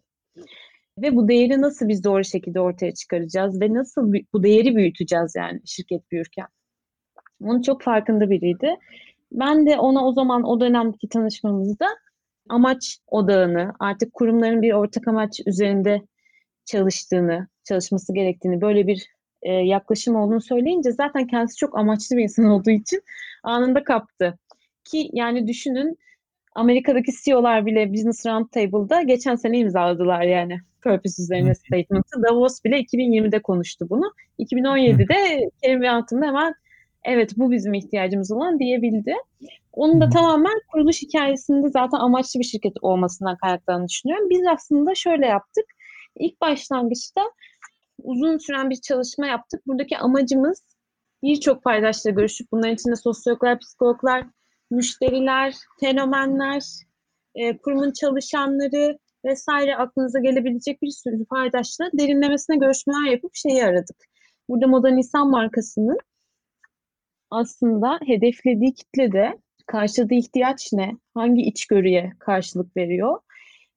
Ve bu değeri nasıl biz doğru şekilde ortaya çıkaracağız ve nasıl bu değeri büyüteceğiz yani şirket büyürken. Onun çok farkında biriydi. Ben de ona o zaman o dönemki tanışmamızda amaç odağını, artık kurumların bir ortak amaç üzerinde çalıştığını, çalışması gerektiğini, böyle bir e, yaklaşım olduğunu söyleyince zaten kendisi çok amaçlı bir insan olduğu için anında kaptı. Ki yani düşünün Amerika'daki CEO'lar bile Business Roundtable'da geçen sene imzaladılar yani purpose üzerine statement'ı. Davos bile 2020'de konuştu bunu. 2017'de Kerim Bey altında hemen evet bu bizim ihtiyacımız olan diyebildi. Onun da tamamen kuruluş hikayesinde zaten amaçlı bir şirket olmasından kaynaklandığını düşünüyorum. Biz aslında şöyle yaptık. İlk başlangıçta uzun süren bir çalışma yaptık. Buradaki amacımız birçok paydaşla görüşüp bunların içinde sosyologlar, psikologlar, müşteriler, fenomenler, e, kurumun çalışanları vesaire aklınıza gelebilecek bir sürü paydaşla derinlemesine görüşmeler yapıp şeyi aradık. Burada Modern İnsan markasının aslında hedeflediği kitlede karşıladığı ihtiyaç ne? Hangi içgörüye karşılık veriyor?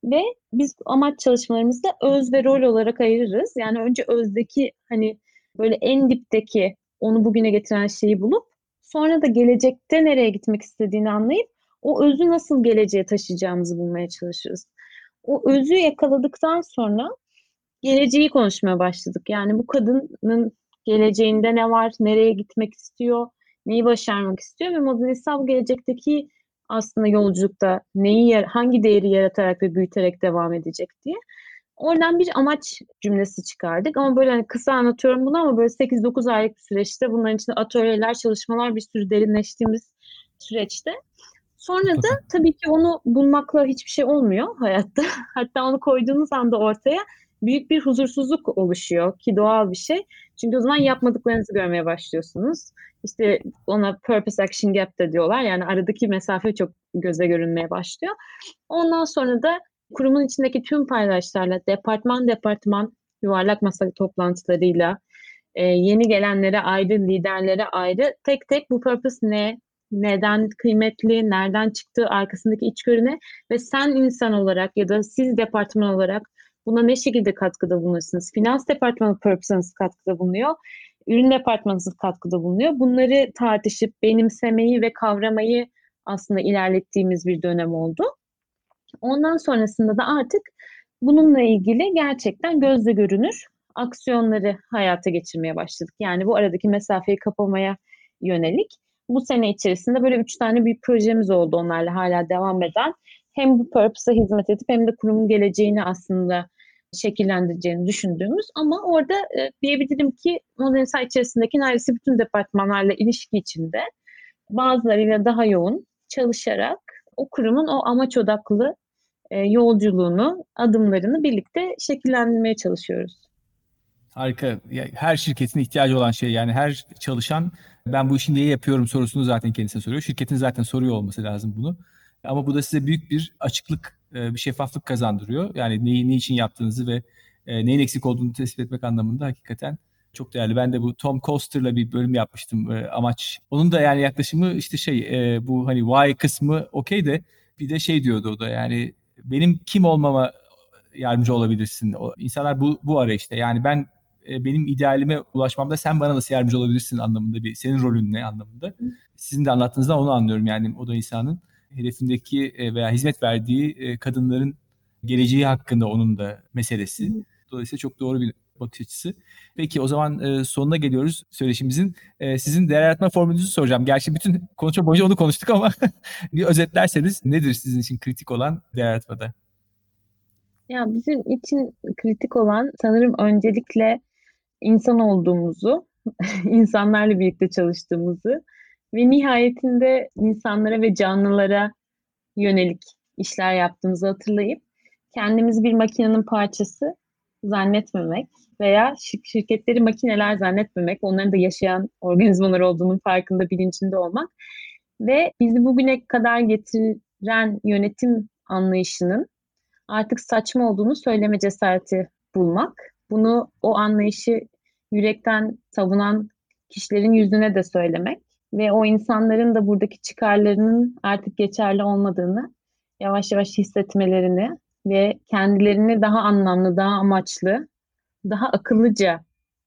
Ve biz amaç çalışmalarımızda öz ve rol olarak ayırırız. Yani önce özdeki hani böyle en dipteki onu bugüne getiren şeyi bulup sonra da gelecekte nereye gitmek istediğini anlayıp o özü nasıl geleceğe taşıyacağımızı bulmaya çalışırız. O özü yakaladıktan sonra geleceği konuşmaya başladık. Yani bu kadının geleceğinde ne var, nereye gitmek istiyor, neyi başarmak istiyor ve modernistler bu gelecekteki aslında yolculukta neyi hangi değeri yaratarak ve büyüterek devam edecek diye. Oradan bir amaç cümlesi çıkardık ama böyle hani kısa anlatıyorum bunu ama böyle 8-9 aylık bir süreçte bunların içinde atölyeler, çalışmalar bir sürü derinleştiğimiz süreçte. Sonra da tabii ki onu bulmakla hiçbir şey olmuyor hayatta. Hatta onu koyduğunuz anda ortaya büyük bir huzursuzluk oluşuyor ki doğal bir şey. Çünkü o zaman yapmadıklarınızı görmeye başlıyorsunuz. İşte ona purpose action gap de diyorlar. Yani aradaki mesafe çok göze görünmeye başlıyor. Ondan sonra da kurumun içindeki tüm paydaşlarla departman departman yuvarlak masa toplantılarıyla e, yeni gelenlere ayrı, liderlere ayrı tek tek bu purpose ne, neden kıymetli, nereden çıktığı arkasındaki içgörü ne ve sen insan olarak ya da siz departman olarak Buna ne şekilde katkıda bulunursunuz? Finans departmanı purpose'ınız katkıda bulunuyor. Ürün departmanınız katkıda bulunuyor. Bunları tartışıp benimsemeyi ve kavramayı aslında ilerlettiğimiz bir dönem oldu. Ondan sonrasında da artık bununla ilgili gerçekten gözle görünür aksiyonları hayata geçirmeye başladık. Yani bu aradaki mesafeyi kapamaya yönelik. Bu sene içerisinde böyle üç tane bir projemiz oldu onlarla hala devam eden. Hem bu purpose'a hizmet edip hem de kurumun geleceğini aslında şekillendireceğini düşündüğümüz ama orada e, diyebilirim ki Modern Insight içerisindeki neredeyse bütün departmanlarla ilişki içinde bazılarıyla daha yoğun çalışarak o kurumun o amaç odaklı e, yolculuğunu, adımlarını birlikte şekillendirmeye çalışıyoruz. Harika. Her şirketin ihtiyacı olan şey yani her çalışan ben bu işi niye yapıyorum sorusunu zaten kendisine soruyor. Şirketin zaten soruyor olması lazım bunu. Ama bu da size büyük bir açıklık, e, bir şeffaflık kazandırıyor. Yani neyi ne için yaptığınızı ve e, neyin eksik olduğunu tespit etmek anlamında hakikaten çok değerli. Ben de bu Tom Coster'la bir bölüm yapmıştım e, amaç. Onun da yani yaklaşımı işte şey bu hani why kısmı okey de bir de şey diyordu o da yani benim kim olmama yardımcı olabilirsin. O, insanlar bu, bu arayışta yani ben benim idealime ulaşmamda sen bana nasıl yardımcı olabilirsin anlamında bir senin rolün ne anlamında. Sizin de anlattığınızda onu anlıyorum yani o da insanın hedefindeki e, veya hizmet verdiği e, kadınların geleceği hakkında onun da meselesi. Dolayısıyla çok doğru bir bakış açısı. Peki o zaman e, sonuna geliyoruz söyleşimizin. Sizin değer yaratma formülünüzü soracağım. Gerçi bütün konuşma boyunca onu konuştuk ama bir özetlerseniz nedir sizin için kritik olan değer yaratmada? Ya bizim için kritik olan sanırım öncelikle insan olduğumuzu, insanlarla birlikte çalıştığımızı ve nihayetinde insanlara ve canlılara yönelik işler yaptığımızı hatırlayıp kendimizi bir makinenin parçası zannetmemek veya şirketleri makineler zannetmemek, onların da yaşayan organizmalar olduğunun farkında, bilincinde olmak ve bizi bugüne kadar getiren yönetim anlayışının artık saçma olduğunu söyleme cesareti bulmak. Bunu o anlayışı yürekten savunan kişilerin yüzüne de söylemek ve o insanların da buradaki çıkarlarının artık geçerli olmadığını yavaş yavaş hissetmelerini ve kendilerini daha anlamlı, daha amaçlı, daha akıllıca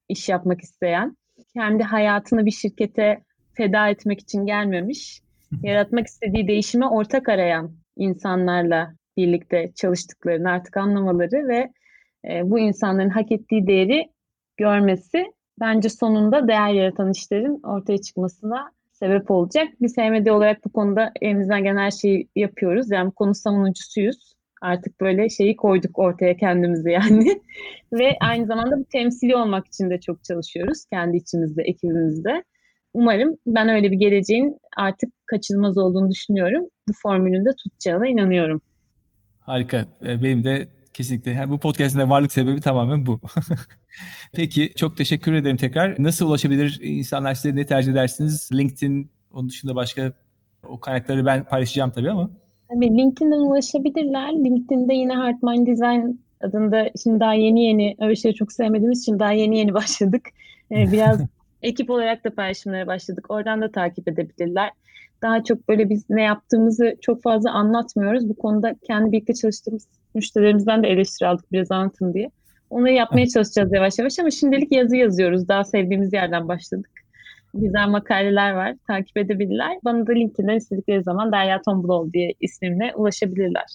iş yapmak isteyen, kendi hayatını bir şirkete feda etmek için gelmemiş, yaratmak istediği değişime ortak arayan insanlarla birlikte çalıştıklarını artık anlamaları ve e, bu insanların hak ettiği değeri görmesi bence sonunda değer yaratan işlerin ortaya çıkmasına sebep olacak. Bir SMD olarak bu konuda elimizden gelen her şeyi yapıyoruz. Yani bu konu savunucusuyuz. Artık böyle şeyi koyduk ortaya kendimizi yani. Ve aynı zamanda bu temsili olmak için de çok çalışıyoruz. Kendi içimizde, ekibimizde. Umarım ben öyle bir geleceğin artık kaçınılmaz olduğunu düşünüyorum. Bu formülün de tutacağına inanıyorum. Harika. Benim de Kesinlikle. bu podcast'in de varlık sebebi tamamen bu. Peki çok teşekkür ederim tekrar. Nasıl ulaşabilir insanlar size ne tercih edersiniz? LinkedIn, onun dışında başka o kaynakları ben paylaşacağım tabii ama. Tabii LinkedIn'den ulaşabilirler. LinkedIn'de yine Heartmind Design adında şimdi daha yeni yeni öyle şeyleri çok sevmediğimiz için daha yeni yeni başladık. Ee, biraz ekip olarak da paylaşımlara başladık. Oradan da takip edebilirler. Daha çok böyle biz ne yaptığımızı çok fazla anlatmıyoruz. Bu konuda kendi birlikte çalıştığımız müşterilerimizden de eleştiri aldık biraz anlatın diye. Onları yapmaya çalışacağız yavaş yavaş ama şimdilik yazı yazıyoruz. Daha sevdiğimiz yerden başladık. Güzel makaleler var. Takip edebilirler. Bana da LinkedIn'den istedikleri zaman Derya Tombulol diye ismimle ulaşabilirler.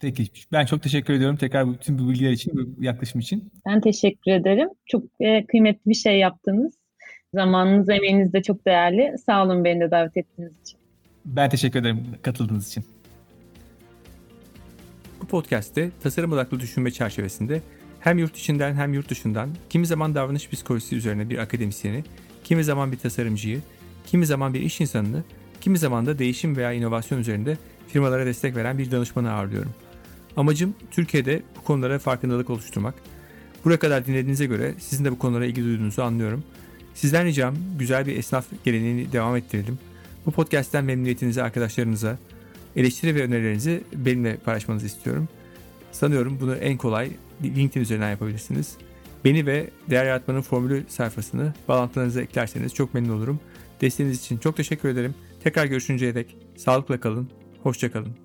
Peki. Ben çok teşekkür ediyorum tekrar bütün bu bilgiler için, bu yaklaşım için. Ben teşekkür ederim. Çok e, kıymetli bir şey yaptınız. Zamanınız, emeğiniz de çok değerli. Sağ olun beni de davet ettiğiniz için. Ben teşekkür ederim katıldığınız için. Podcast'te tasarım odaklı düşünme çerçevesinde hem yurt içinden hem yurt dışından kimi zaman davranış psikolojisi üzerine bir akademisyeni, kimi zaman bir tasarımcıyı, kimi zaman bir iş insanını, kimi zaman da değişim veya inovasyon üzerinde firmalara destek veren bir danışmanı ağırlıyorum. Amacım Türkiye'de bu konulara farkındalık oluşturmak. Buraya kadar dinlediğinize göre sizin de bu konulara ilgi duyduğunuzu anlıyorum. Sizden ricam güzel bir esnaf geleneğini devam ettirelim. Bu podcast'ten memnuniyetinizi arkadaşlarınıza, eleştiri ve önerilerinizi benimle paylaşmanızı istiyorum. Sanıyorum bunu en kolay LinkedIn üzerinden yapabilirsiniz. Beni ve Değer Yaratmanın Formülü sayfasını bağlantılarınıza eklerseniz çok memnun olurum. Desteğiniz için çok teşekkür ederim. Tekrar görüşünceye dek sağlıkla kalın, hoşça kalın.